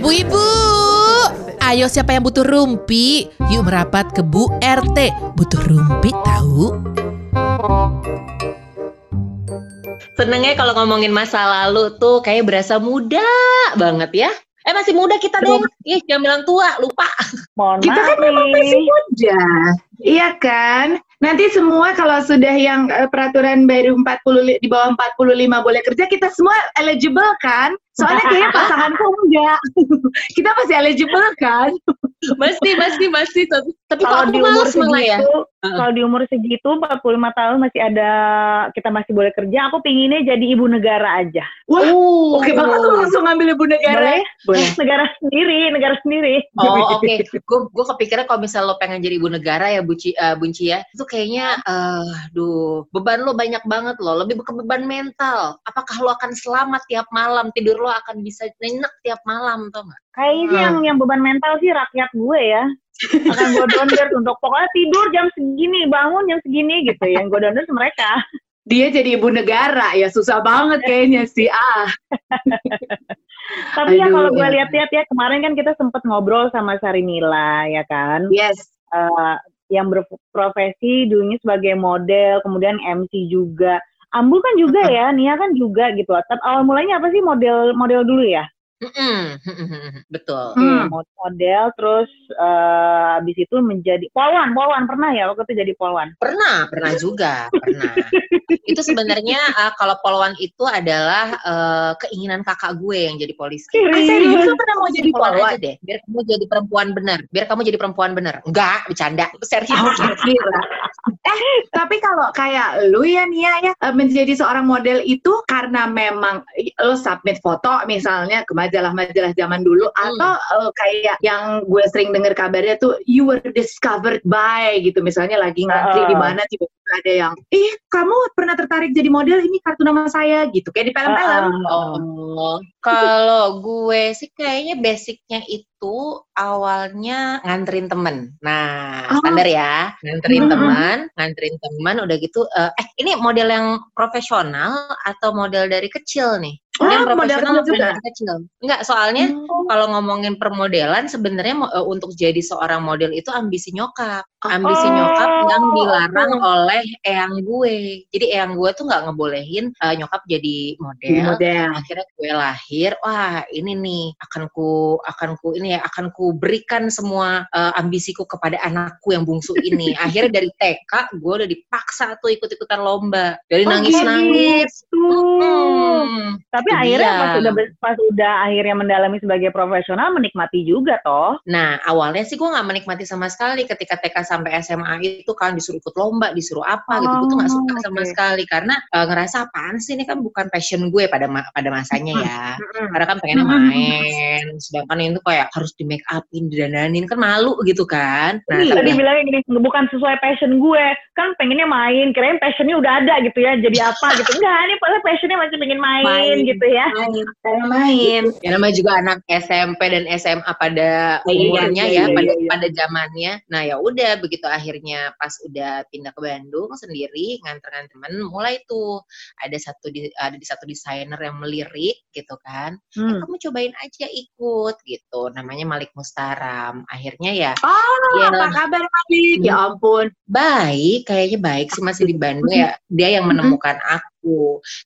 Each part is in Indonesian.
Bu Ibu, ayo siapa yang butuh rumpi? Yuk merapat ke Bu RT. Butuh rumpi tahu? Senengnya kalau ngomongin masa lalu tuh kayak berasa muda banget ya. Eh masih muda kita deh. Ih, jangan bilang tua, lupa. Mohon Kita kan memang masih muda. Iya kan? Nanti semua kalau sudah yang eh, peraturan baru 40 li- di bawah 45 boleh kerja, kita semua eligible kan? Soalnya kayaknya pasanganku enggak. kita masih eligible kan? Masih, masih, masih. Tapi, tapi Kalau di umur ya. segitu, Heeh. kalau di umur segitu 45 tahun masih ada kita masih boleh kerja, aku pinginnya jadi ibu negara aja. Wah, Uh. oke banget tuh langsung ngambil ibu negara. Boleh? Boleh. Negara sendiri, negara sendiri. Oh oke, gue gue kepikiran kalau misalnya lo pengen jadi ibu negara ya Bunci, eh, Bunci ya, itu kayaknya, eh, aduh, beban lo banyak banget loh, lebih ke beban mental. Apakah lo akan selamat tiap malam, tidur lo akan bisa nyenyak tiap malam, tau gak? Kayaknya sih yang yang beban mental sih rakyat gue ya. Akan gue donder untuk pokoknya tidur jam segini, bangun jam segini gitu. Yang gue donder mereka. Dia jadi ibu negara ya susah banget kayaknya sih. Ah, Tapi ya Aduh, kalau gue lihat-lihat ya kemarin kan kita sempet ngobrol sama Sarinila ya kan. yes. Eh, yang berprofesi dulunya sebagai model, kemudian MC juga. Ambul kan juga ya, Nia kan juga gitu. Tapi awal mulanya apa sih model model dulu ya? Mm-mm, Betul. Hmm. Mod- Model terus eh habis itu menjadi polwan, polwan pernah ya waktu itu jadi polwan. Pernah, pernah juga, pernah. itu sebenarnya eh, kalau polwan itu adalah eh, keinginan kakak gue yang jadi polisi. Ah, serius lu pernah mau jadi Polwan polwan? aja deh, biar kamu jadi perempuan bener. Biar kamu jadi perempuan bener. Enggak, bercanda. Serius. Oh, gila. eh, tapi kalau kayak lu ya Nia ya eh, menjadi seorang model itu karena memang lo submit foto misalnya ke majalah-majalah zaman dulu Hmm. atau eh, kayak yang gue sering dengar kabarnya tuh you were discovered by gitu misalnya lagi ngantri Ah. di mana tiba-tiba ada yang ih kamu pernah tertarik jadi model ini kartu nama saya gitu kayak di film-film. Ah. Oh, kalau gue sih kayaknya basicnya itu awalnya nganterin temen. Nah, Oh. standar ya, nganterin Mhm. teman, nganterin teman, udah gitu. eh eh, ini model yang profesional atau model dari kecil nih? Oh, profesional juga? kecil? Enggak, soalnya Oh. kalau ngomongin permodelan sebenarnya eh, untuk jadi seorang model itu ambisi nyokap. Ambisi Oh, nyokap yang dilarang oke. oleh eyang gue. Jadi eyang gue tuh nggak ngebolehin eh, nyokap jadi model model. akhirnya gue lahir wah ini nih akan ku akan ku ini ya akan ku berikan semua eh, ambisiku kepada anakku yang bungsu ini akhirnya dari TK gue udah dipaksa tuh ikut-ikutan lomba dari Oh, nangis nangis gitu. Tapi itu akhirnya dia. pas udah pas udah akhirnya mendalami sebagai profesional menikmati juga toh. Nah, awalnya sih gue nggak menikmati sama sekali ketika TK sampai SMA itu kan disuruh ikut lomba, disuruh apa gitu. Gue tuh nggak suka Oh, sama sekali karena eh, ngerasa apaan sih ini kan bukan passion gue pada ma- pada masanya ya. Karena kan pengennya Mm-mm. main, sedangkan itu kayak harus di make upin, didananin kan malu gitu kan. Nah, Iya. tapi Tadi bilangnya gini, bukan sesuai passion gue. Kan pengennya main, kirain passionnya udah ada gitu ya. Jadi apa gitu. Enggak, ini passionnya masih pengen main, Main. Gitu ya. Cara main. ya namanya juga anak SMP dan SMA pada Iya, umurnya iya, ya, iya, pada iya. pada zamannya. Nah ya udah begitu akhirnya pas udah pindah ke Bandung sendiri nganter-nganter temen, mulai tuh ada satu di, ada di satu desainer yang melirik gitu kan. Eh, Hmm. kamu cobain aja ikut gitu. Namanya Malik Mustaram. Akhirnya ya Oh, Ya. apa kabar Malik? Ya ampun. baik, kayaknya baik sih masih di Bandung ya. Dia yang menemukan aku.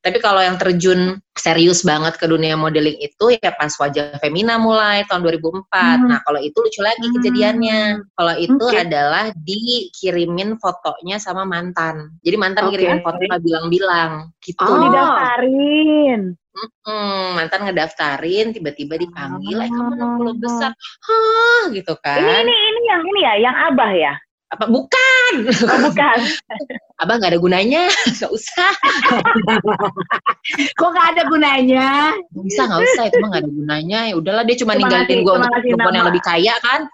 Tapi kalau yang terjun serius banget ke dunia modeling itu ya pas wajah Femina mulai tahun 2004. Hmm. Nah, kalau itu lucu lagi kejadiannya. Kalau itu Oke. adalah dikirimin fotonya sama mantan. Jadi mantan Oke. ngirimin foto nggak bilang-bilang gitu. Oh. Didaftarin. Hmm, mantan ngedaftarin, tiba-tiba dipanggil, eh kamu anak Oh. belum besar, hah gitu kan? Ini ini ini yang ini ya, yang Abah ya. Apa bukan? Oh, bukan. Abang nggak ada gunanya, nggak usah. Kok gak ada gunanya? Nggak usah, nggak usah. Itu mah nggak ada gunanya. Ya udahlah, dia cuma Cuma ninggalin gue untuk perempuan yang lebih kaya kan.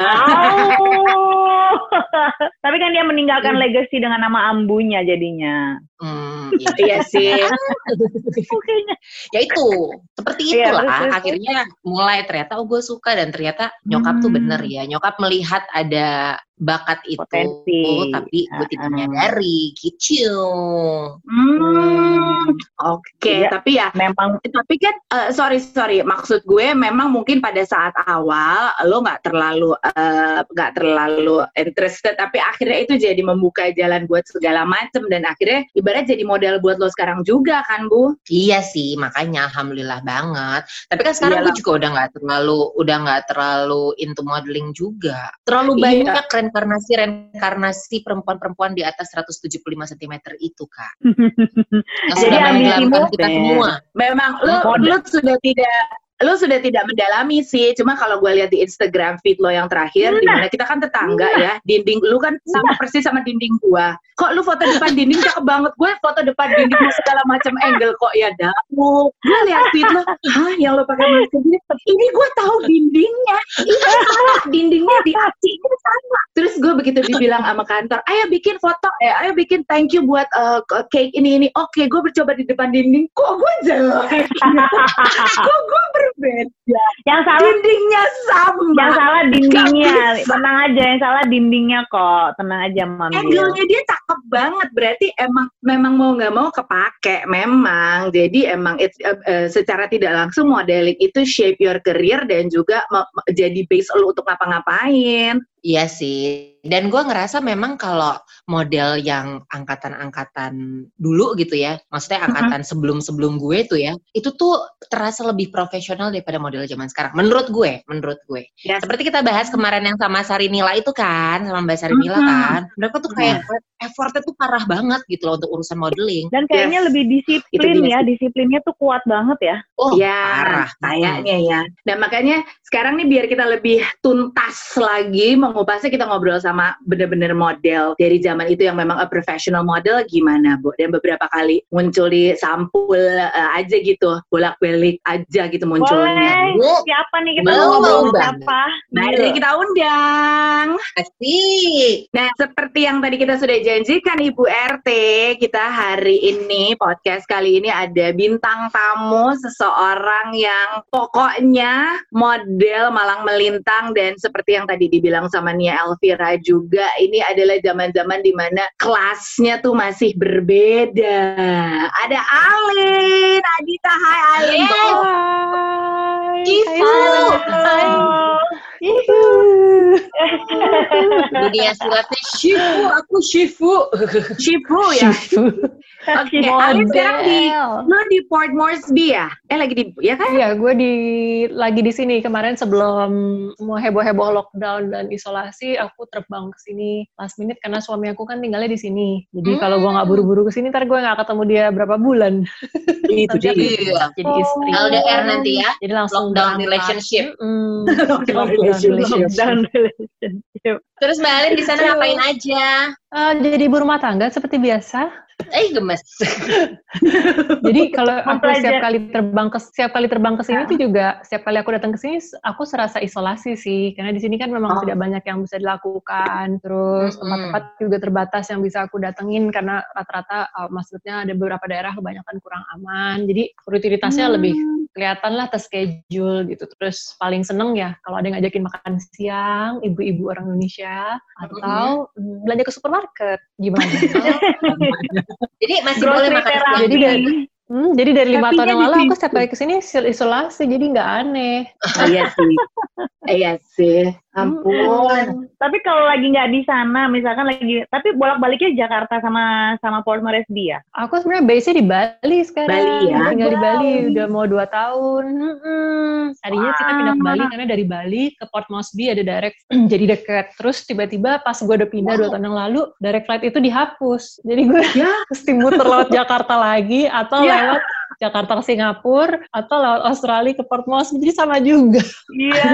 Oh. Tapi kan dia meninggalkan Hmm. legacy dengan nama ambunya jadinya. Hmm, Iya sih. Ya itu seperti Iya, itulah. terus, akhirnya mulai ternyata oh gue suka dan ternyata nyokap tuh Hmm. bener ya. Nyokap melihat ada bakat itu Potensi. tapi gue tidak menyadari. Gitu Hmm, Oke, Iya. tapi ya Memang. tapi kan eh, sorry sorry. Maksud gue memang mungkin pada saat awal lo nggak terlalu eh, nggak terlalu interested tapi akhirnya itu jadi membuka jalan buat segala macem dan akhirnya ibarat jadi model buat lo sekarang juga kan bu? Iya sih makanya alhamdulillah banget. Tapi kan sekarang gue juga udah nggak terlalu udah nggak terlalu into modeling juga. Terlalu Iya. banyak. Reinkarnasi reinkarnasi perempuan-perempuan di atas 175 cm itu kak. Jadi ambisimu, kita semua. memang lo lo sudah tidak lo sudah tidak mendalami sih cuma kalau gue lihat di Instagram feed lo yang terakhir di mana kita kan tetangga ya dinding lu kan sama persis sama dinding gua. Kok lu foto depan dinding cakep banget? Gue foto depan dinding segala macam angle kok ya damu gue lihat feed lo hah yang lo pakai masker ini ini gue tahu dindingnya. Ini sama dindingnya di aci ini sama. Terus gue begitu dibilang sama kantor ayo bikin foto eh ayo bikin thank you buat eh, cake ini ini. Oke gue bercoba di depan dinding. Kok gue jelek? Kok gue berbeda yang salah dindingnya sama. Yang salah dindingnya. Tenang aja, yang salah dindingnya kok. Tenang aja, Mami. angle-nya dia cakep banget. Berarti emang memang mau nggak mau kepake. Memang. Jadi emang it's, uh, uh, secara tidak langsung modeling itu shape your career dan juga jadi base lo untuk ngapa-ngapain Iya sih, dan gue ngerasa memang kalau model yang angkatan-angkatan dulu gitu ya, maksudnya angkatan sebelum-sebelum gue tuh ya, itu tuh terasa lebih profesional daripada model zaman sekarang. Menurut gue, menurut gue. Ya. Seperti kita bahas kemarin yang sama Sarinila itu kan, sama Mbak Sarinila Mhm. kan, mereka tuh kayak effortnya tuh parah banget gitu loh untuk urusan modeling. Dan kayaknya Yes. lebih disiplin ya, disiplinnya tuh kuat banget ya. Oh, ya, parah. kayaknya ya. Dan makanya sekarang nih biar kita lebih tuntas lagi mengupasnya kita ngobrol sama bener-bener model dari zaman itu yang memang a professional model gimana, Bu? Dan beberapa kali muncul di sampul eh, aja gitu, bolak-balik aja gitu munculnya. Boleh. Bu, Siapa nih kita Mau ngobrol siapa? Mari kita undang. asik. Nah, seperti yang tadi kita sudah janjikan Ibu RT, kita hari ini podcast kali ini ada bintang tamu seseorang yang pokoknya model malang melintang dan seperti yang tadi dibilang sama Nia Elvira juga, ini adalah zaman-zaman di mana kelasnya tuh masih berbeda. Ada Alin, Adita, hai Alin. Cifu. Dunia silatnya Shifu, aku Shifu. Shifu ya. Oke, Alin sekarang di lu di Port Moresby ya? Eh lagi di ya kan? Iya, gue di lagi di sini kemarin sebelum semua heboh-heboh lockdown dan isolasi, aku terbang ke sini last minute karena suami aku kan tinggalnya di sini. Jadi kalau gue nggak buru-buru ke sini, ntar gue nggak ketemu dia berapa bulan. Itu Ntar dia dia. Iya. jadi istri. LDR nanti ya. Jadi langsung Lockdown berangkat. relationship. Mm-mm. Lockdown relationship. Lockdown relationship. Terus Mbak Alin di sana ngapain aja? Eh, jadi ibu rumah tangga seperti biasa. Eh gemes. Jadi kalau aku setiap kali terbang ke setiap kali terbang ke sini tuh juga setiap kali aku datang ke sini aku serasa isolasi sih. Karena di sini kan memang Oh. tidak banyak yang bisa dilakukan. Terus tempat-tempat juga terbatas yang bisa aku datengin karena rata-rata uh, maksudnya ada beberapa daerah kebanyakan kurang aman. Jadi rutinitasnya Hmm. lebih kelihatan lah terschedule gitu. Terus paling seneng ya kalau ada yang ngajakin makan siang ibu-ibu orang Indonesia atau mm, belanja ke supermarket gimana Jadi masih boleh makan. Jadi dari Hmm, jadi dari lima tahun yang lalu aku setiap kali ke sini sil- isolasi, jadi nggak aneh. Iya sih. Iya sih. Ampun. Tapi kalau lagi nggak di sana, misalkan lagi, tapi bolak-baliknya Jakarta sama sama Port Moresby ya? Aku sebenarnya base-nya di Bali sekarang. Bali ya? Tinggal di Bali Bali. udah mau dua tahun. Hmm. Tadinya kita pindah ke Bali karena dari Bali ke Port Moresby ada direct, jadi deket. Terus tiba-tiba pas gue udah pindah dua tahun yang lalu, direct flight itu dihapus. Jadi gue Ya. mesti muter lewat Jakarta lagi atau Ya. lewat Jakarta ke Singapura atau lewat Australia ke Port Moresby. Jadi sama juga. Iya.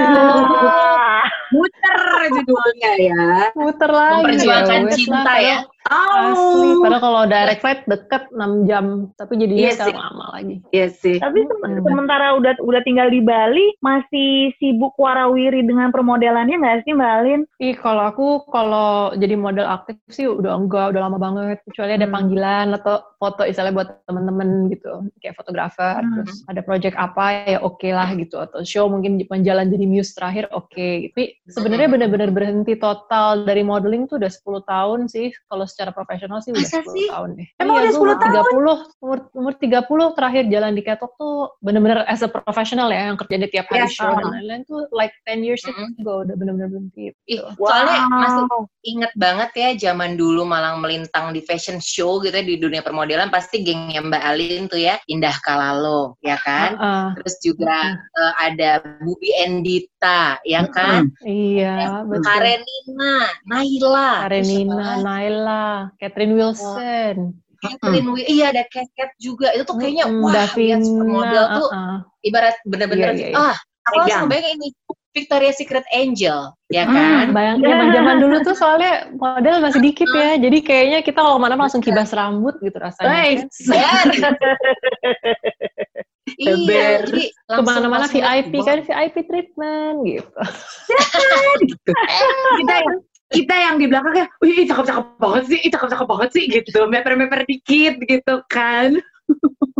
Muter judulnya ya. Muter lagi. Memperjuangkan ya cinta lah. Ya. Asli. Oh, Padahal kalau direct flight deket 6 jam, tapi jadinya Iya sekarang sih. lama lagi. iya sih. Tapi se- Hmm. sementara udah udah tinggal di Bali, masih sibuk warawiri dengan permodelannya nggak sih Mbak Alin? Ih, kalau aku kalau jadi model aktif sih udah enggak, udah lama banget. Kecuali ada Hmm. panggilan atau foto misalnya buat temen-temen gitu, kayak fotografer. Hmm. Terus ada project apa ya oke lah gitu. Atau show mungkin menjalan jadi muse terakhir oke. Tapi sebenarnya Hmm. benar-benar berhenti total dari modeling tuh udah 10 tahun sih. Kalau secara profesional sih udah Masa 10 sih? tahun deh. Emang Iya, udah gua 10 umur 30, umur, umur 30 terakhir jalan di catwalk tuh bener-bener as a professional ya, yang kerjanya tiap hari Yes, show uh-huh. dan lain-lain tuh like 10 years Mm-mm. ago udah bener-bener berhenti. Ih, gitu. soalnya masih Wow. inget banget ya zaman dulu malang melintang di fashion show gitu ya di dunia permodelan pasti gengnya Mbak Alin tuh ya Indah Kalalo ya kan Heeh. terus juga eh, ada Bubi Endita ya kan Iya, betul. Karenina Naila Karenina, Naila, Catherine Wilson, Catherine Wi- iya ada Cat Cat juga itu tuh kayaknya Mm, wah lihat Davina, supermodel tuh uh-uh. ibarat bener-bener Iya, iya, iya. ah aku langsung bayangin ini Victoria's Secret Angel ya Hmm. kan Bayang, Ya. zaman zaman dulu tuh soalnya model masih dikit ya, jadi kayaknya kita kalau mana langsung kibas rambut gitu rasanya. Hey, kan. Bener. iya Ke mana-mana VIP kan, VIP treatment gitu. kita yang kita yang di belakangnya, wih cakep cakep banget sih, ih, cakep cakep banget sih gitu, meper meper dikit gitu kan.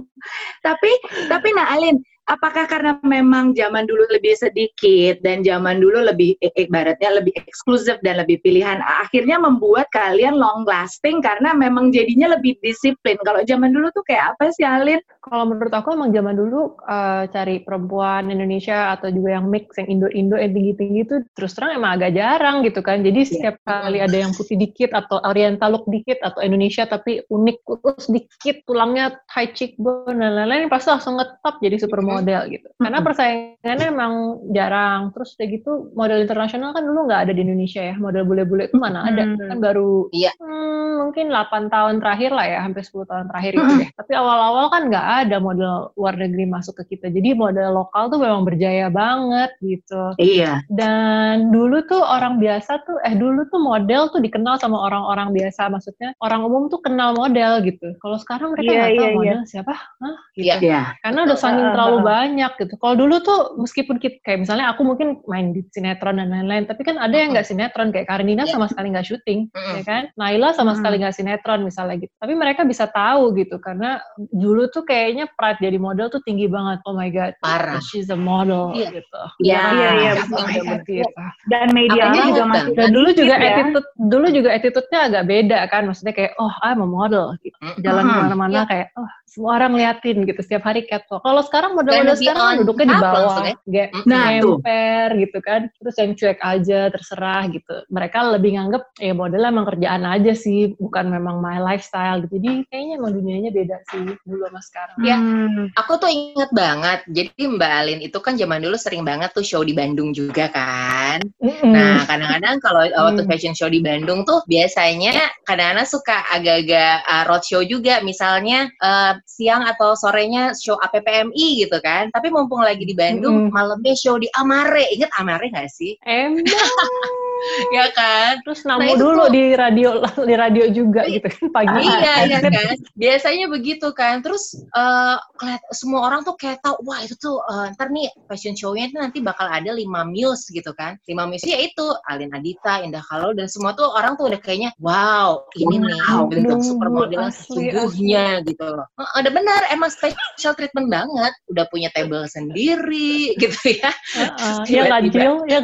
tapi tapi nah Alin, apakah karena memang zaman dulu lebih sedikit dan zaman dulu lebih eh, ibaratnya lebih eksklusif dan lebih pilihan, akhirnya membuat kalian long lasting karena memang jadinya lebih disiplin. Kalau zaman dulu tuh kayak apa sih Alin? Kalau menurut aku emang zaman dulu eh, cari perempuan Indonesia atau juga yang mix yang Indo-Indo yang tinggi-tinggi itu terus terang emang agak jarang gitu kan. Jadi setiap kali ada yang putih dikit atau oriental look dikit atau Indonesia tapi unik kurus dikit, tulangnya high cheekbone dan lain-lain pasti langsung ngetop jadi supermodel gitu. Karena persaingannya emang jarang. Terus udah gitu model internasional kan dulu nggak ada di Indonesia ya. Model bule-bule itu mana ada. Kan baru Iya. hmm, mungkin 8 tahun terakhir lah ya, hampir 10 tahun terakhir itu Mhm. deh. Tapi awal-awal kan nggak ada model luar negeri masuk ke kita. Jadi model lokal tuh memang berjaya banget gitu. Iya. Dan dulu tuh orang biasa tuh, eh dulu tuh model tuh dikenal sama orang-orang biasa. Maksudnya orang umum tuh kenal model gitu. Kalau sekarang mereka Iya, nggak tahu iya, iya. model siapa, Hah? Gitu. Iya. Iya. Karena udah saking Ah, terlalu ah, ah. Banyak gitu. Kalau dulu tuh meskipun kita, kayak misalnya aku mungkin main di sinetron dan lain-lain, tapi kan ada yang nggak sinetron kayak Karenina Iya. sama sekali nggak syuting, Mm-mm. ya kan? Naila sama sekali nggak sinetron misalnya gitu. Tapi mereka bisa tahu gitu karena dulu tuh kayaknya pride jadi model tuh tinggi banget. Oh my god, Parah. she's a model Iya. gitu. Iya, iya, iya, betul. begitu. Dan medianya Apalagi juga masih Dan dulu juga ya. attitude, dulu juga attitude-nya agak beda kan. Maksudnya kayak, oh I'm a model gitu. Jalan Mhm. ke mana-mana kayak, oh semua orang liatin gitu. Setiap hari catwalk. Kalau sekarang model-model lebih sekarang kan on duduknya di bawah. ya. Kayak Nah, tuh. ngemper gitu kan. Terus yang cuek aja, terserah gitu. Mereka lebih nganggep, ya model emang kerjaan aja sih. Bukan memang my lifestyle gitu. Jadi kayaknya emang dunianya beda sih dulu sama sekarang. Iya. Hmm. Aku tuh inget banget, jadi Mbak Alin itu kan zaman dulu sering banget tuh show di Bandung juga kan. Mm-mm. Nah, kadang-kadang kalau waktu Hmm. fashion show di Bandung tuh biasanya kadang-kadang suka agak-agak uh, roadshow juga, misalnya uh, siang atau sorenya show APPMI gitu kan. Tapi mumpung lagi di Bandung, Mm-mm. malamnya show di Amare. Ingat Amare nggak sih? Emang. ya kan? Terus Nah, namu itu dulu di radio di radio juga gitu kan pagi. iya, iya kan. Biasanya begitu kan. Terus eh keliat- semua orang tuh kayak tahu, wah itu tuh eh, ntar nih fashion show-nya itu nanti bakal ada lima muse gitu kan. Lima muse ya itu Alin Adita, Indah Kalalo dan semua tuh orang tuh udah kayaknya, wow ini nih Wow, bentuk nunggu, supermodel sesungguhnya gitu loh. Udah benar, emang special treatment banget. Udah punya table sendiri gitu ya. Heeh, Terus ya Jill, ya.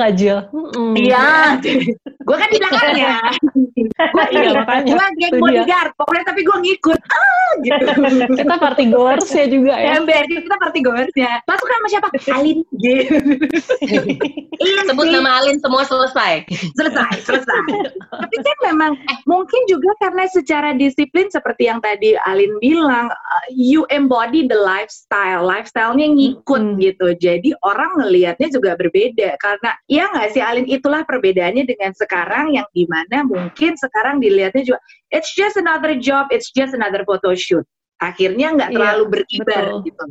Mm-mm. Iya. Gue kan di belakangnya. gue Iya, makanya. gue geng bodyguard. Pokoknya tapi gue ngikut. Ah, gitu. Kita party goers ya juga ya. Ember, kita party goersnya. Masuk sama siapa? Alin. Gitu. iya Sebut nama Alin semua selesai. selesai, selesai. Tapi kan memang mungkin juga karena secara disiplin seperti yang tadi Alin bilang, uh, you embody the lifestyle, lifestyle-nya ngikut gitu. Jadi orang ngelihatnya juga berbeda karena ya nggak sih Alin itulah perbedaannya dengan sekarang yang di mana mungkin sekarang dilihatnya juga it's just another job, it's just another photo shoot. Akhirnya nggak Iya, terlalu berkibar betul. gitu.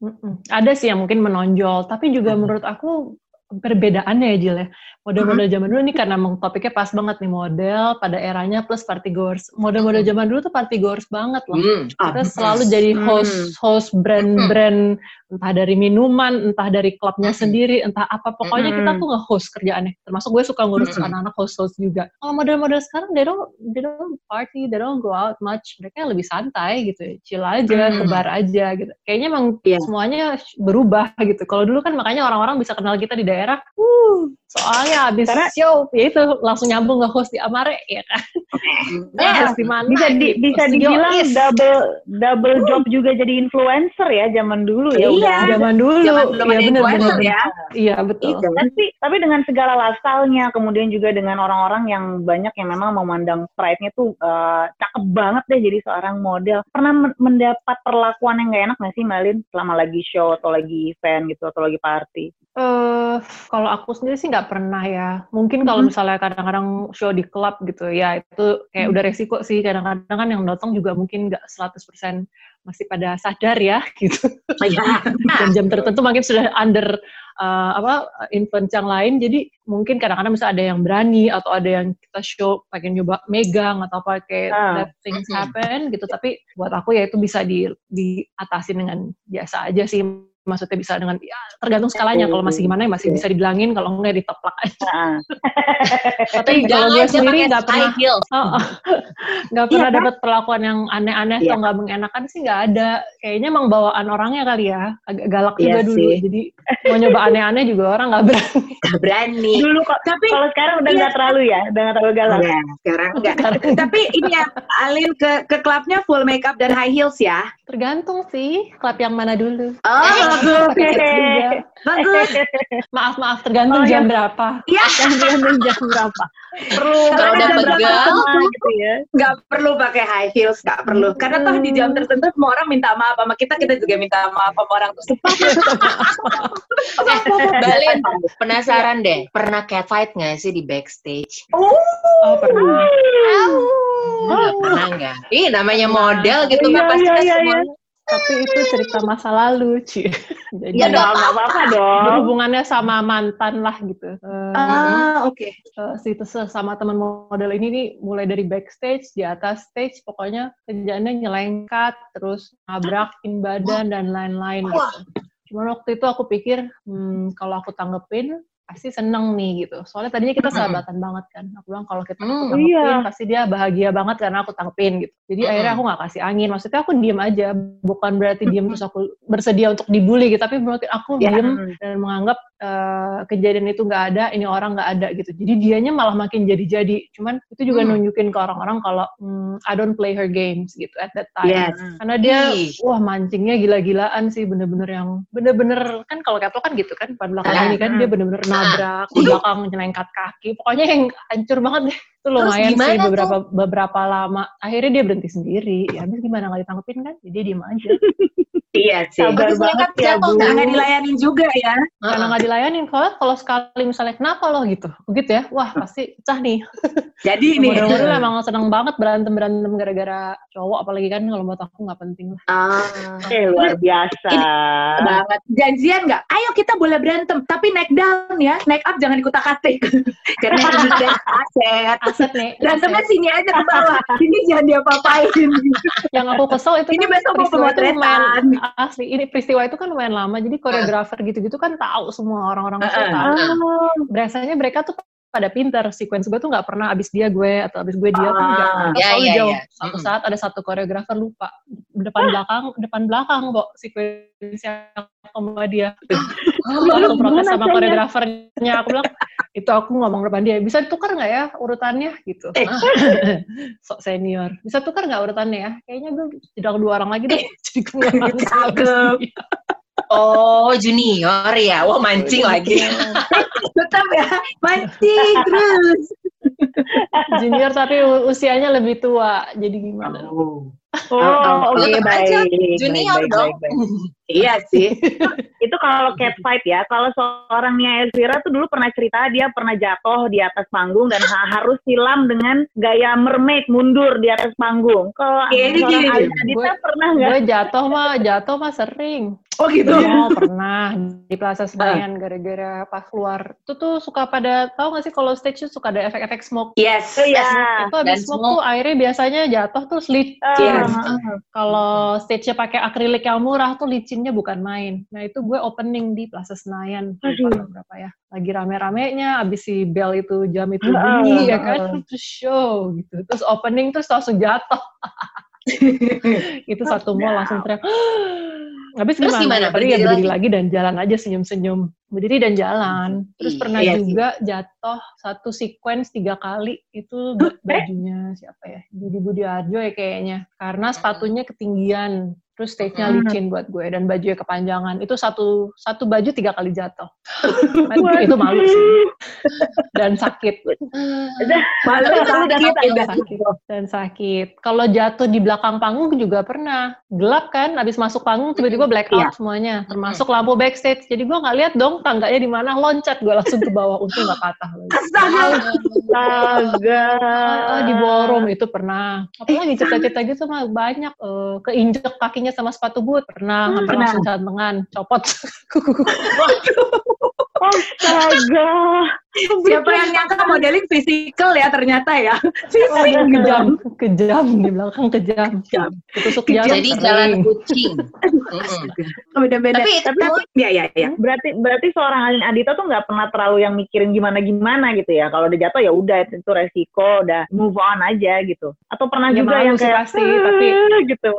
Mm-mm. Ada sih yang mungkin menonjol, tapi juga menurut aku perbedaannya ya Jill ya. Model-model zaman dulu nih karena emang topiknya pas banget nih model pada eranya plus party goers. Model-model zaman dulu tuh party goers banget loh. Hmm. Kita selalu jadi host host brand-brand entah dari minuman, entah dari klubnya sendiri, entah apa pokoknya kita tuh nge-host kerjaannya. Termasuk gue suka ngurus anak-anak host-host juga. Kalau model-model sekarang they don't they don't party, they don't go out much. Mereka lebih santai gitu, chill aja, ke bar aja gitu. Kayaknya emang Iya. semuanya berubah gitu. Kalau dulu kan makanya orang-orang bisa kenal kita di daerah, uh, soalnya abis Karena- show, ya itu langsung nyambung nge-host di Amare, ya kan? Ya, Host di mana? bisa di, gitu. bisa dibilang Is. double double job juga jadi influencer ya zaman dulu ya Iya. udah Zaman dulu, Zaman iya bener, influencer bener. ya. Iya betul. Iya. tapi tapi dengan segala lifestyle-nya kemudian juga dengan orang-orang yang banyak yang memang memandang pride-nya tuh eh, cakep banget deh jadi seorang model pernah men- mendapat perlakuan yang gak enak gak sih Malin selama lagi show atau lagi event gitu atau lagi party Eh, kalau aku sendiri sih nggak pernah ya. Mungkin kalau Mhm. misalnya kadang-kadang show di klub gitu ya, itu kayak udah resiko sih. Kadang-kadang kan yang datang juga mungkin nggak 100% masih pada sadar ya gitu. Iya. Jam-jam tertentu mungkin sudah under eh, apa influence yang lain. Jadi mungkin kadang-kadang bisa ada yang berani atau ada yang kita show pengen nyoba megang atau apa kayak Ah. let things Mhm. happen gitu. Tapi buat aku ya itu bisa di diatasi dengan biasa aja sih. Maksudnya bisa dengan ya tergantung skalanya. Kalau masih gimana ya masih bisa dibilangin. Kalau enggak diteplak aja. Tapi kalau gue sendiri nggak pernah. Oh, oh. nggak Iya pernah kan? dapat perlakuan yang aneh-aneh Iya. atau nggak mengenakan sih nggak ada. Kayaknya emang bawaan orangnya kali ya, agak galak Iya juga dulu. sih. Jadi mau nyoba aneh-aneh juga orang nggak berani. Gak berani. dulu kok Tapi kalau sekarang udah Iya. nggak terlalu ya udah nggak terlalu galak ya, sekarang enggak. Tapi ini ya, Alin ke ke klubnya full makeup dan high heels ya. Tergantung sih klub yang mana dulu. Oh, bagus. Bagus. Maaf maaf tergantung Oh, jam yang- berapa. Iya. Tergantung jam berapa. perlu Kalau udah pegal, sama gitu ya Nggak perlu pakai high heels, nggak perlu. Karena toh di jam tertentu semua orang minta maaf sama kita, kita juga minta maaf sama orang tersebut. Balin, penasaran deh, pernah catfight nggak sih di backstage? Oh pernah. Nggak pernah nggak? Ih, namanya model gitu Iya, nggak pasti iya, kan iya, semua. Tapi itu cerita masa lalu, Ci. Jadi ya dong nggak apa-apa dong berhubungannya sama mantan lah gitu. Eh, Ah, oke. eh, si sama teman model ini nih mulai dari backstage di atas stage pokoknya kerjaannya nyelengkat terus nabrakin badan dan lain-lain gitu. Cuman waktu itu aku pikir hmm, kalau aku tanggepin pasti seneng nih gitu. Soalnya tadinya kita sahabatan banget kan. Aku bilang kalau kita aku tanggepin Iya. pasti dia bahagia banget karena aku tanggepin gitu. Jadi Mm-mm. akhirnya aku nggak kasih angin. Maksudnya aku diem aja. Bukan berarti diem terus aku bersedia untuk dibully gitu. Tapi berarti aku Ya. diem dan menganggap eh, kejadian itu nggak ada, ini orang nggak ada gitu. Jadi dianya malah makin jadi-jadi. Cuman itu juga Hmm. nunjukin ke orang-orang kalau hmm, I don't play her games gitu at that time. Yes. Karena dia, wah mancingnya gila-gilaan sih, bener-bener yang, bener-bener, kan kalau Keto kan gitu kan, pada belakang Ah. ini kan dia bener-bener nabrak, di belakang nyelengkat kaki, pokoknya yang hancur banget deh. Itu lumayan sih gimana tuh? beberapa beberapa lama. Akhirnya dia berhenti sendiri, ya habis gimana nggak ditanggepin kan, jadi dia diem aja. Iya sih. Sabar banget ya jatuh, Bu. Nggak dilayanin juga ya. Karena nggak dilayanin, kalau kalau sekali misalnya kenapa loh gitu, begitu ya, wah pasti pecah nih. Jadi ini. Model-model emang seneng banget berantem-berantem gara-gara cowok, apalagi kan kalau buat aku nggak penting lah. Ah. eh luar biasa banget. Janjian nggak? Ayo kita boleh berantem, tapi naik down ya, naik up jangan dikutak atik. Karena ini aset. Aset nih, Berantemnya sini aja ke bawah. Ini jangan diapa-apain. yang aku kesel itu Ini kan besok peristiwa itu lumayan asli ini peristiwa itu kan lumayan lama jadi koreografer gitu-gitu kan tahu semua orang-orang itu Heeh. tahu Ah, biasanya mereka tuh pada pinter. Sequence gue tuh nggak pernah abis dia gue atau abis gue dia tuh nggak Ah. Ya, selalu ya, jauh. ya. satu Mm-mm. saat ada satu koreografer lupa. Depan belakang depan belakang kok sequence yang sama dia. Aku langsung protes sama koreografernya. Aku bilang itu aku ngomong depan dia. Bisa ditukar nggak ya urutannya? Gitu. Eh. sok senior. Bisa tukar nggak urutannya ya? Kayaknya gue tidak dua orang lagi deh. Jadi gue nggak Oh, junior ya. Wah, mancing lagi. Tetap ya, mancing terus. junior tapi usianya lebih tua jadi gimana Oh. oh Oh, oke tetep baik aja baik, Junior baik, dong. baik, baik. Iya sih. Itu kalau cat fight ya. Kalau seorang Nia Elvira tuh dulu pernah cerita dia pernah jatuh di atas panggung dan ha- harus silam dengan gaya mermaid mundur di atas panggung. Kalau Iya. Adita Gue- pernah nggak? Gue jatuh mah, jatuh mah sering. Oh gitu. Oh pernah di Plaza Senayan gara-gara pas keluar. Itu tuh suka pada, tahu gak sih kalau stage itu suka ada efek-efek smoke. Yes. Oh iya. Itu habis Dan smoke, smoke. tuh airnya biasanya jatuh terus licin. Ah, Yes. ah, Kalau stage-nya pakai akrilik yang murah tuh bukan main. Nah itu gue opening di Plaza Senayan. Berapa ya. Lagi rame-ramenya, abis si bell itu jam itu bunyi ya kan. Terus show gitu. Terus opening terus langsung jatuh. itu satu mall langsung teriak. Habis Terus gimana? gimana? Ya berdiri lagi? lagi dan jalan aja senyum-senyum. Berdiri dan jalan. Terus Iya, pernah iya sih. juga jatuh satu sequence tiga kali. Itu ba- bajunya siapa ya? Budi Budi Arjo ya kayaknya. Karena sepatunya ketinggian. Terus stage-nya Hmm. licin buat gue dan bajunya kepanjangan. Itu satu satu baju tiga kali jatuh. itu malu sih. Dan sakit. Malu Lu sakit udah juga. sakit dan sakit. Kalau jatuh di belakang panggung juga pernah. Gelap kan, habis masuk panggung tiba-tiba black out Iya. semuanya, termasuk lampu backstage. Jadi gue nggak lihat dong tangganya di mana, loncat gue langsung ke bawah. Untung nggak patah. lagi. Astaga. Astaga. Ah, di ballroom itu pernah. Apalagi cerita-cerita gitu mah banyak. Eh, keinjek kakinya sama sepatu boot pernah. Hampir Pernah. langsung jantungan, copot. Astaga. Siapa yang nyangka modeling fisikal ya ternyata ya. Fisik gitu. kejam, kejam di belakang kejam. Kejam. Ketusuk Kejam. jarum Jadi jalan kucing. Mm-mm. Bener-bener. Tapi itu Tapi- ya ya ya. Berarti berarti seorang Alin Adita tuh nggak pernah terlalu yang mikirin gimana gimana gitu ya. Kalau udah jatuh ya udah itu, resiko, udah move on aja gitu. Atau pernah Ya, juga malu yang sih kayak pasti, tapi- "Ah," gitu.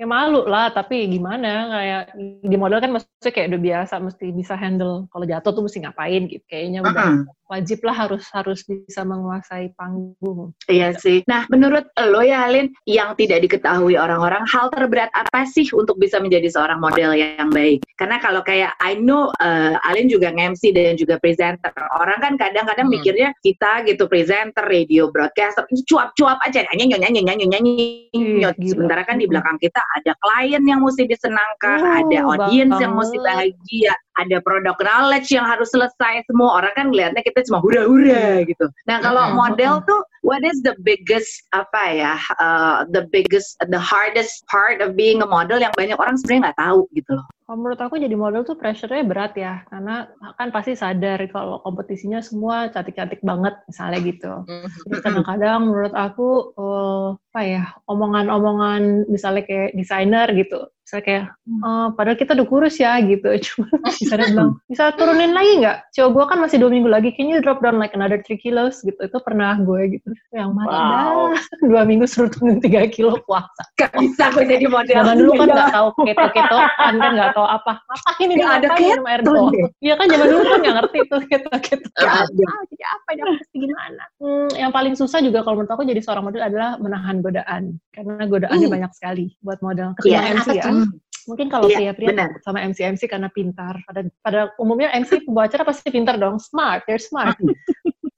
ya malu lah tapi gimana kayak di model kan maksudnya kayak udah biasa mesti bisa handle kalau jatuh tuh mesti ngapain gitu kayaknya udah Mm-mm. wajib lah harus harus bisa menguasai panggung Iya sih. Nah, menurut lo ya, Alin, yang tidak diketahui orang-orang, hal terberat apa sih untuk bisa menjadi seorang model yang baik? Karena kalau kayak I know uh, Alin juga nge-MC dan juga presenter. Orang kan kadang-kadang Hmm. mikirnya kita gitu presenter, radio, broadcaster, cuap-cuap aja nyanyi nyanyi nyanyi nyanyi. Iya, gila. Sementara kan di Mm-mm. belakang kita ada klien yang mesti disenangkan, Oh, ada audiens yang mesti bahagia, ada produk knowledge yang harus selesai. Semua orang kan ngelihatnya kita cuma hura-hura gitu. Nah, kalau model tuh what is the biggest apa ya uh, the biggest the hardest part of being a model yang banyak orang sebenarnya nggak tahu gitu loh kalau menurut aku jadi model tuh pressure-nya berat ya karena kan pasti sadar kalau kompetisinya semua cantik-cantik banget misalnya gitu Mm-mm. Terus kadang-kadang menurut aku eh, apa ya omongan-omongan misalnya kayak desainer gitu misalnya kayak "Eh, padahal kita udah kurus ya gitu. Cuma desainer bilang bisa turunin lagi nggak? Cowok gue kan masih dua minggu lagi can you drop down like another three kilos? Gitu. Itu pernah gue gitu. Yang mana Wow. dua minggu suruh turun tiga kilo puasa. Gak bisa gue jadi model. Zaman dulu kan nggak tahu keto keto kan kan nggak tahu apa. Apa ini Nggak ada minum air keto doang iya kan zaman dulu kan nggak ngerti tuh keto keto Nggak ada. ah, jadi apa ini aku mesti gimana? Hmm, yang paling susah juga kalau menurut aku jadi seorang model adalah menahan godaan. Karena godaannya Uh. banyak sekali buat model. Iya, ketimbang MC apa ya tuh? Mungkin kalau Iya, pria-pria benar. sama MC MC karena pintar. Pada pada umumnya MC pembawa acara pasti pintar dong. Smart they're smart.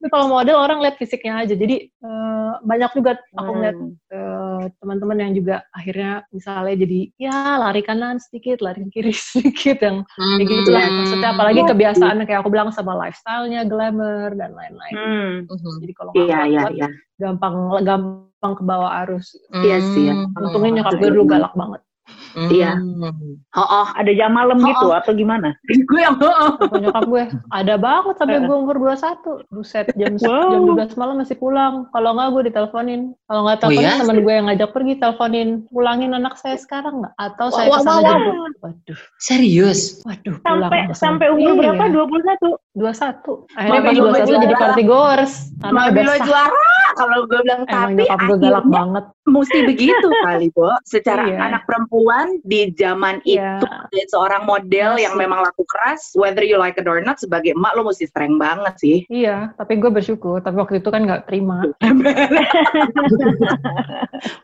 Tapi kalau model orang lihat fisiknya aja. Jadi eh, banyak juga aku Hmm. eh, teman-teman yang juga akhirnya misalnya jadi ya lari kanan sedikit lari kiri sedikit yang kayak gitu lah. Hmm. maksudnya apalagi kebiasaan kayak aku bilang sama lifestyle-nya glamour dan lain-lain. Hmm. Jadi kalau nggak iya iya kuat-kuat, iya. gampang gampang ke bawah arus. Iya sih, ya. Hmm. untungnya nyokap gue dulu galak banget Iya. Hmm. oh oh Ada jam malam Oh, gitu oh. atau gimana? gue yang oh, oh. Nyokap gue ada banget sampai gue umur 21 buset jam Wow. jam 12 malam masih pulang kalau nggak gue diteleponin kalau nggak Oh, teleponin iya? teman gue yang ngajak pergi teleponin pulangin anak saya sekarang nggak atau saya Wah, ke sana wah, wah. jemput waduh Serius? waduh pulang Sampai sampai umur Iya. berapa? 21. 21 akhirnya pas lo 21 jadi party goers Mami udah juara kalau gue bilang emang tapi gue galak akhirnya banget mesti begitu kali Bo secara Iya. anak perempuan di zaman Iya. itu seorang model yang memang laku keras whether you like it or not sebagai emak lo mesti strength banget sih Iya, tapi gue bersyukur. Tapi waktu itu kan nggak terima.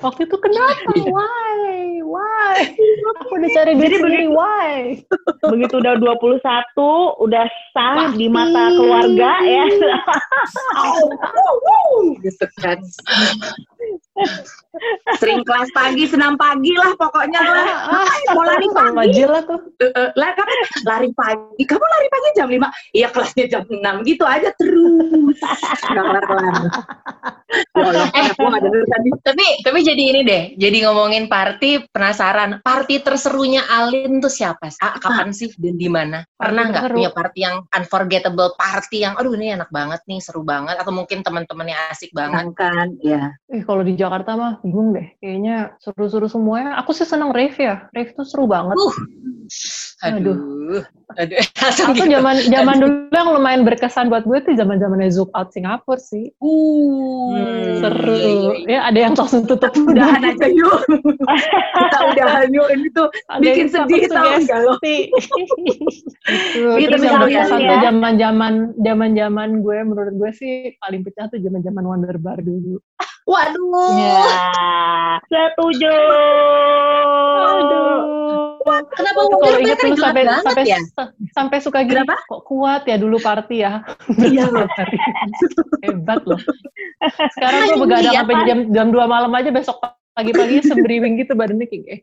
waktu itu kenapa? Why? Why? Aku udah cari duit Jadi sendiri. Why? Begitu udah 21, udah sah di Pasti. mata keluarga ya. gitu kan Sering kelas pagi, senam pagi lah pokoknya lah. Ngapain mau lari Sama pagi? Lah tuh. Eh, eh, lah kan lari pagi. Kamu lari pagi jam 5? Iya kelasnya jam 6 gitu aja terus. Nggak. Ya aku nggak denger tadi. Tapi tapi jadi ini deh, jadi ngomongin party penasaran. Party terserunya Alin tuh siapa? sih? Ah, kapan sih dan di mana? Pernah nggak punya party yang unforgettable party yang aduh ini enak banget nih, seru banget atau mungkin teman-temannya asik banget? Kan, ya. Eh kalau di Jakarta mah bingung deh. Kayaknya seru-seru semuanya. Aku sih seneng rave ya. Rave tuh seru banget. Uh. Aduh. Aduh. Langsung Aku gitu. zaman zaman dulu yang lumayan berkesan buat gue tuh zaman zamannya Zoom out Singapura sih. Uh. Seru. Iya, iya, iya. Ya ada yang langsung tutup Udahan aja yuk. Kita udahan yuk. Ini tuh Ada bikin sedih tau nggak lo? Itu, Gitu yang berkesan ya. tuh zaman-zaman zaman-zaman gue menurut gue sih paling pecah tuh zaman-zaman Wonder Bar dulu. Waduh. Ya, setuju. Aduh. Kenapa Wonder Bar kan dulu gelap sampai banget sampai ya? sampai suka gini Kenapa? kok kuat ya dulu party ya. Iya loh. Hebat loh. Sekarang gue Ayo, begadang iya, sampai jam jam 2 malam aja besok pagi-pagi sembriwing gitu badannya kayak enak.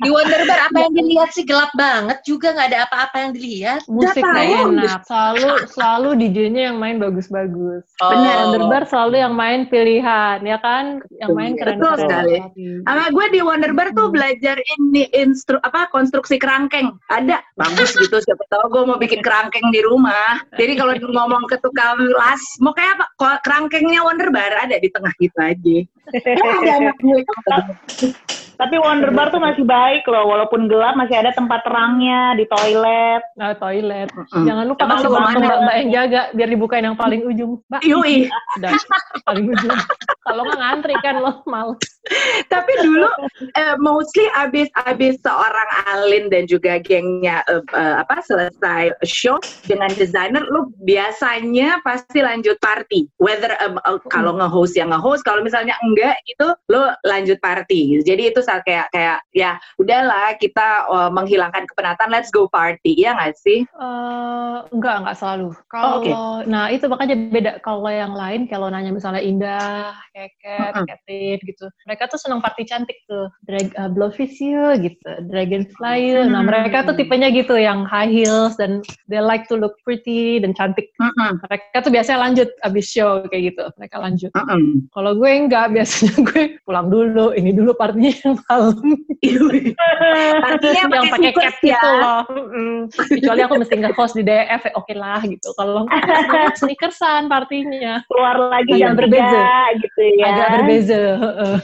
Di Wonder Bar apa yang dilihat sih gelap banget juga nggak ada apa-apa yang dilihat. Musik enak. Selalu selalu DJ-nya yang main bagus-bagus. Benar. Wonder Bar selalu yang main pilihan, ya kan? Yang main Betul keren-keren. sekali. Sama gue di Wonder Bar tuh belajar ini instru apa konstruksi kerangkeng. Ada bagus gitu siapa tahu gue mau bikin kerangkeng di rumah. Jadi kalau ngomong ke tukang las, mau kayak apa? Kerangkengnya Wonder Bar ada di tengah gitu aja. Ya, ada. Tapi Wonder Bar tuh masih baik loh, walaupun gelap masih ada tempat terangnya di toilet. Nah, toilet. Jangan lupa Emang kasih waktu ke mana? mbak-mbak yang jaga biar dibukain yang paling ujung. Mbak, Yui. udah paling ujung. Kalau nggak ngantri kan lo males. Tapi dulu eh, mostly abis abis seorang Alin dan juga gengnya eh, eh, apa selesai show dengan desainer, lu biasanya pasti lanjut party. Whether eh, eh, kalau nge-host ya nge-host, kalau misalnya enggak gitu, lu lanjut party. Jadi itu saat kayak kayak ya udahlah kita eh, menghilangkan kepenatan, let's go party, ya nggak sih? Eh, enggak, enggak selalu. Kalau, Oh, oke. nah itu makanya beda. Kalau yang lain, kalau nanya misalnya Indah, Keket. Ketit gitu, mereka tuh senang party cantik tuh. Drag, uh, Blowfish you gitu, Dragonfly you. Nah Hmm. mereka tuh tipenya gitu, yang high heels dan they like to look pretty dan cantik. Mm-mm, Mereka tuh biasanya lanjut abis show kayak gitu, mereka lanjut. mm-mm. Kalau gue enggak, biasanya gue pulang dulu, ini dulu partinya yang malam. Yui. Partinya yang pakai cap gitu loh. Mm-mm. Kecuali aku mesti nge-host di DF, ya oke lah gitu. Kalau nggak, sneakersan partinya. Keluar lagi Agak jam berbeza. gitu ya. Agak berbeza.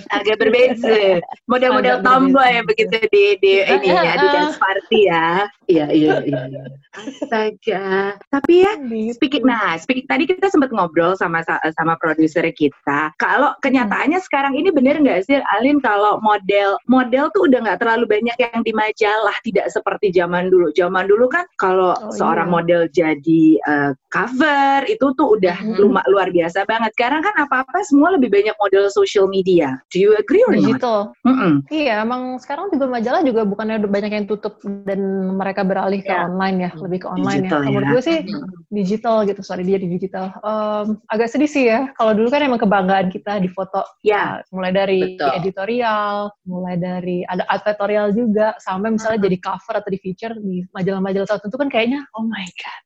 agak berbeda. Model-model tomboy berbeda. begitu di di ini ya di Ah, ah, dance party ya. Iya iya iya. iya. Astaga. Tapi ya Gitu. speaking nah, speaking tadi kita sempat ngobrol sama sama produser kita. Kalau kenyataannya sekarang ini bener nggak sih Alin kalau model model tuh udah nggak terlalu banyak yang di majalah, tidak seperti zaman dulu. Zaman dulu kan kalau Oh, seorang iya. model jadi eh, cover itu tuh udah Mhm. luma- luar biasa banget. Sekarang kan apa-apa semua lebih banyak model social media. Do you agree or not? Digital. Mm-mm. Iya, emang sekarang juga majalah juga bukannya udah banyak yang tutup dan mereka beralih ke Ya. online ya, lebih ke online Digital ya. ya. Menurut gue sih digital gitu, sorry dia di digital. Em, agak sedih sih ya, kalau dulu kan emang kebanggaan kita di foto Ya, Uh, mulai dari Betul. editorial, mulai dari ada advertorial juga, sampai misalnya jadi cover atau di feature di majalah-majalah tertentu kan kayaknya oh my god,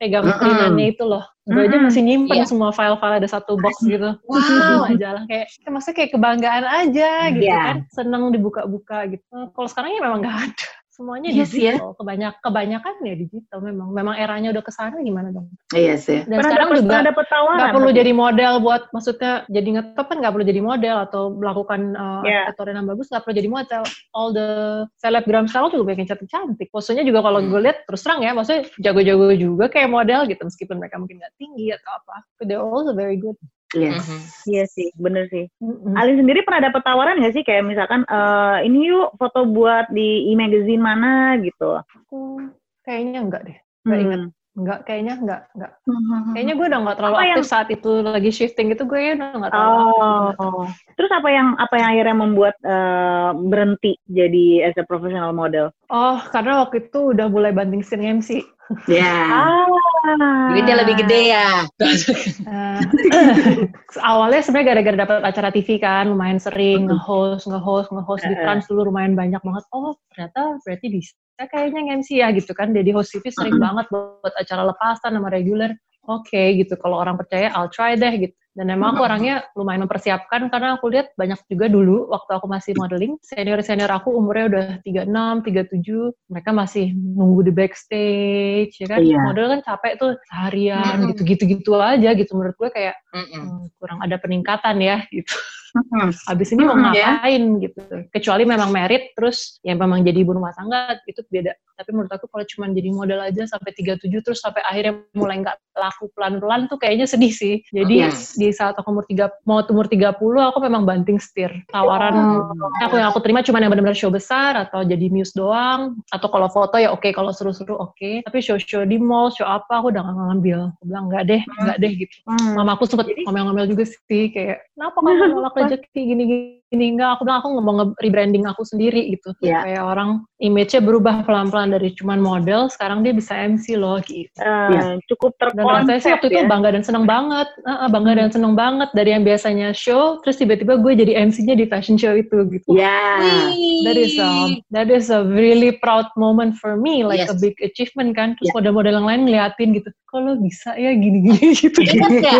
pegang Mm-mm. printannya itu loh. Gue aja Mm-mm. masih nyimpen Iya. semua file-file ada satu box gitu Wow. majalah kayak ya maksudnya kayak kebanggaan aja gitu Iya. kan, seneng dibuka-buka gitu. Kalau sekarang ya memang nggak ada. Semuanya Iya sih ya. digital, kebanyak kebanyakan ya digital memang. Memang eranya udah ke sana gimana dong? iya sih. Dan Pernah sekarang dapet, juga dapet tawaran. nggak perlu jadi model buat maksudnya jadi ngetop kan nggak perlu jadi model atau melakukan uh, Yeah. advertorial yang bagus nggak perlu jadi model all the selebgram sekarang juga banyak yang cantik cantik posenya juga kalau gue lihat terus terang ya maksudnya jago-jago juga kayak model gitu meskipun mereka mungkin nggak tinggi atau apa but they're also very good Yes. Mhm. Iya sih, bener sih. Mm-mm. Alin sendiri pernah dapet tawaran nggak sih kayak misalkan eh, ini yuk foto buat di e-magazine mana gitu? Aku kayaknya enggak deh nggak Hmm. inget enggak kayaknya enggak enggak Mhm. kayaknya gue udah nggak terlalu Apa yang- aktif saat itu lagi shifting gitu gue ya udah nggak terlalu aktif Oh. Terus apa yang apa yang akhirnya membuat eh, berhenti jadi as a professional model? Oh, karena waktu itu udah mulai banting setir MC. Ya. Ah. Duitnya lebih gede ya. Eh, awalnya sebenarnya gara-gara dapat acara TV kan, lumayan sering nge-host, nge-host, nge-host di Heeh. Trans dulu lumayan banyak banget. Oh, ternyata berarti bisa kayaknya nge-MC ya gitu kan. Jadi host TV sering banget buat acara lepasan sama reguler. Oke gitu, kalau orang percaya I'll try deh gitu. Dan emang aku orangnya lumayan mempersiapkan karena aku lihat banyak juga dulu waktu aku masih modeling, senior-senior aku umurnya udah 36, 37, mereka masih nunggu di backstage, ya kan. Iya. Model kan capek tuh seharian, Mm-mm. gitu-gitu aja gitu. Menurut gue kayak hmm, kurang ada peningkatan ya gitu. Hmm. Habis ini mau ngapain gitu. Kecuali memang merit terus ya memang jadi ibu rumah tangga itu beda. Tapi menurut aku kalau cuma jadi model aja sampai 37 terus sampai akhirnya mulai nggak laku pelan-pelan tuh kayaknya sedih sih. Jadi Yes. di saat aku umur 3 mau umur 30 aku memang banting setir. Tawaran aku yang aku terima cuma yang benar-benar show besar atau jadi muse doang atau kalau foto ya oke kalau seru-seru oke. Tapi show-show di mall, show apa aku udah nggak ngambil. Aku bilang enggak deh, enggak deh gitu. Hmm. Mama aku sempet ngomel-ngomel juga sih kayak kenapa kamu nolak rezeki gini-gini enggak aku bilang aku nggak mau nge-rebranding aku sendiri gitu Iya. kayak orang image-nya berubah pelan-pelan dari cuman model sekarang dia bisa MC loh gitu Eh, Iya. cukup dan terkonsep rasanya sih waktu itu ya. bangga dan seneng banget Heeh, bangga dan seneng banget dari yang biasanya show terus tiba-tiba gue jadi MC-nya di fashion show itu gitu Ya. That is a that is a really proud moment for me, like Yes. a big achievement kan. Terus Yeah. model-model yang lain ngeliatin gitu, kalau bisa ya gini-gini gitu. Ingat ya?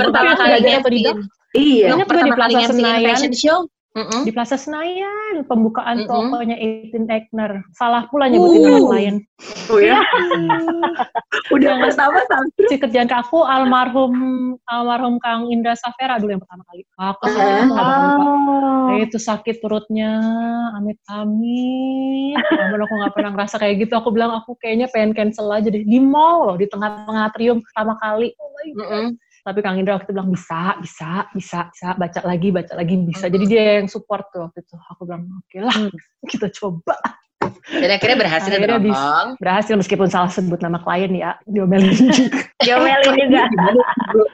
Pertama kali MC-in. Iya. Di pertama kali Plaza Senayan. fashion show. Mm-mm. di Plaza Senayan, pembukaan Mm-mm. tokonya 18 Ekner. Salah pula nyebutin Uh. nama klien. Oh ya. Udah Yang pertama sampai. Si kerjaan ke aku almarhum almarhum Kang Indra Safera dulu yang pertama kali. Aku lupa. Oh. Kayak itu sakit perutnya, amit amit. Namun aku nggak pernah ngerasa kayak gitu. Aku bilang aku kayaknya pengen cancel aja deh di mall loh, di tengah-tengah atrium pertama kali. Oh my God. Mm-mm. Tapi Kang Indra waktu itu bilang bisa, bisa, bisa, bisa, baca lagi, baca lagi bisa. Jadi dia yang support tuh waktu itu. Aku bilang oke lah, kita coba. Dan akhirnya berhasil Akhirnya bisa. Berhasil meskipun salah sebut nama klien ya, diomelin juga. Diomelin juga.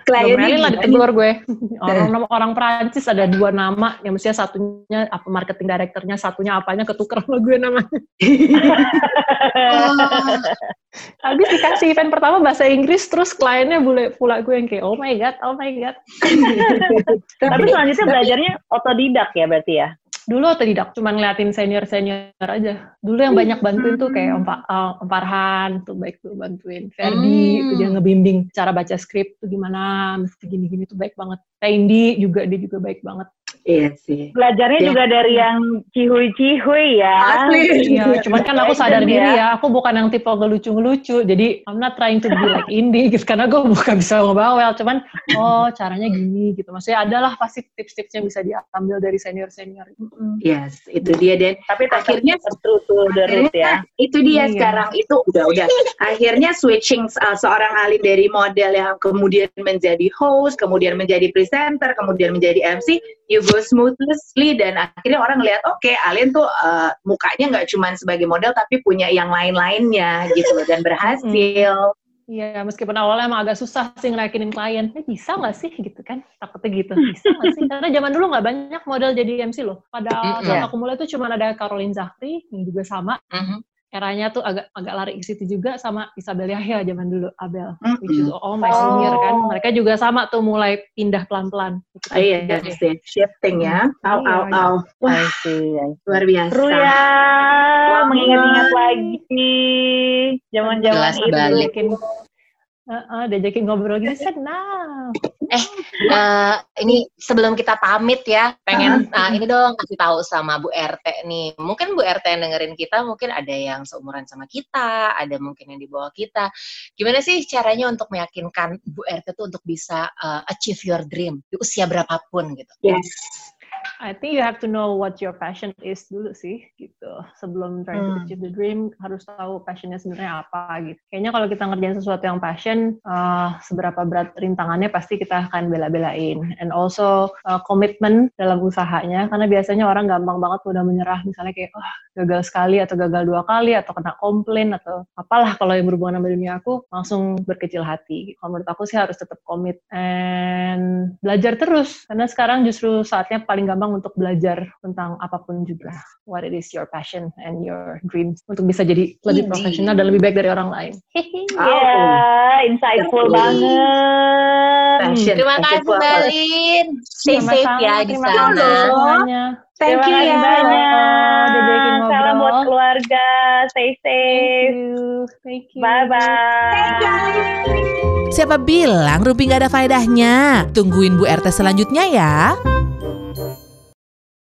Kliennya Diomelin lah ditegur gue. Orang nama orang Perancis ada dua nama, yang mestinya satunya apa marketing directornya, satunya apanya ketuker sama gue namanya. Habis dikasih event pertama bahasa Inggris, terus kliennya bule pula gue yang kayak, oh my god, oh my god. Tapi selanjutnya belajarnya otodidak ya berarti ya? Dulu otodidak, cuma ngeliatin senior-senior aja. Dulu yang banyak bantuin tuh kayak Om, Pa- eh, Om Farhan, tuh baik tuh bantuin. Ferdi, Hmm. tuh dia ngebimbing cara baca skrip tuh gimana, mesti gini-gini tuh baik banget. Tendi juga, dia juga baik banget. Iya sih. Belajarnya Ya. juga dari yang cihui-cihui ya. Asli. Iya, cuman kan aku sadar Legend diri ya. ya, aku bukan yang tipe ngelucu-ngelucu, jadi I'm not trying to be like Indi, gitu, karena gue bukan bisa ngebawel, cuman oh caranya gini gitu, maksudnya adalah pasti tips-tipsnya bisa diambil dari senior-senior. Yes, itu dia dan Tapi Akhirnya- the root ya. itu dia Iya. sekarang itu udah udah akhirnya switching uh, seorang Alin dari model yang kemudian menjadi host kemudian menjadi presenter kemudian menjadi MC you go smoothly dan akhirnya orang ngeliat oke Alin tuh uh, mukanya nggak cuma sebagai model tapi punya yang lain-lainnya gitu loh dan berhasil Iya, meskipun awalnya emang agak susah sih ngerakinin klien, eh, bisa nggak sih gitu kan? Takutnya gitu, bisa nggak sih? Karena zaman dulu nggak banyak model jadi MC loh. Pada Mm-mm. saat aku mulai tuh cuma ada Caroline Zakri, yang juga sama. Mhm. Eranya tuh agak agak lari ke situ juga sama Isabel Yahya zaman dulu, Abel. Mm-mm. Which is all my senior kan. Mereka juga sama tuh mulai pindah pelan-pelan. Oh, iya sih shifting ya au Iya, au iya. au wah luar biasa Seru ya, mengingat-ingat lagi zaman-zaman itu. balik. Diajakin, Heeh, diajakin ngobrol gitu, senang. Eh, ini sebelum kita pamit ya, pengen nah, ini dong kasih tahu sama Bu RT nih. Mungkin Bu RT yang dengerin kita mungkin ada yang seumuran sama kita, ada mungkin yang di bawah kita. Gimana sih caranya untuk meyakinkan Bu RT tuh untuk bisa eh, achieve your dream di usia berapapun gitu? yes I think you have to know what your passion is dulu sih, gitu. Sebelum trying to Hmm. achieve the dream, harus tahu passionnya sebenarnya apa, gitu. Kayaknya kalau kita ngerjain sesuatu yang passion, uh, seberapa berat rintangannya pasti kita akan bela-belain. And also, uh, komitmen dalam usahanya, karena biasanya orang gampang banget udah menyerah, misalnya kayak, wah, gagal sekali, atau gagal dua kali, atau kena komplain, atau apalah kalau yang berhubungan sama dunia aku, langsung berkecil hati. Kalau menurut aku sih harus tetap komit, and belajar terus, karena sekarang justru saatnya paling paling untuk belajar tentang apa pun juga. What it is your passion and your dreams untuk bisa jadi lebih profesional dan lebih baik dari orang lain. Iya, insightful Betul. banget. Passion. Terima kasih? Balin. Stay safe Sama-sama, ya di terima sana. kasih semuanya. Thank Terima you kasih ya. banyak. Salam buat keluarga. Stay Thank safe. you. Thank you. Bye bye. Siapa bilang Rumpi nggak ada faedahnya? Tungguin Bu RT selanjutnya ya.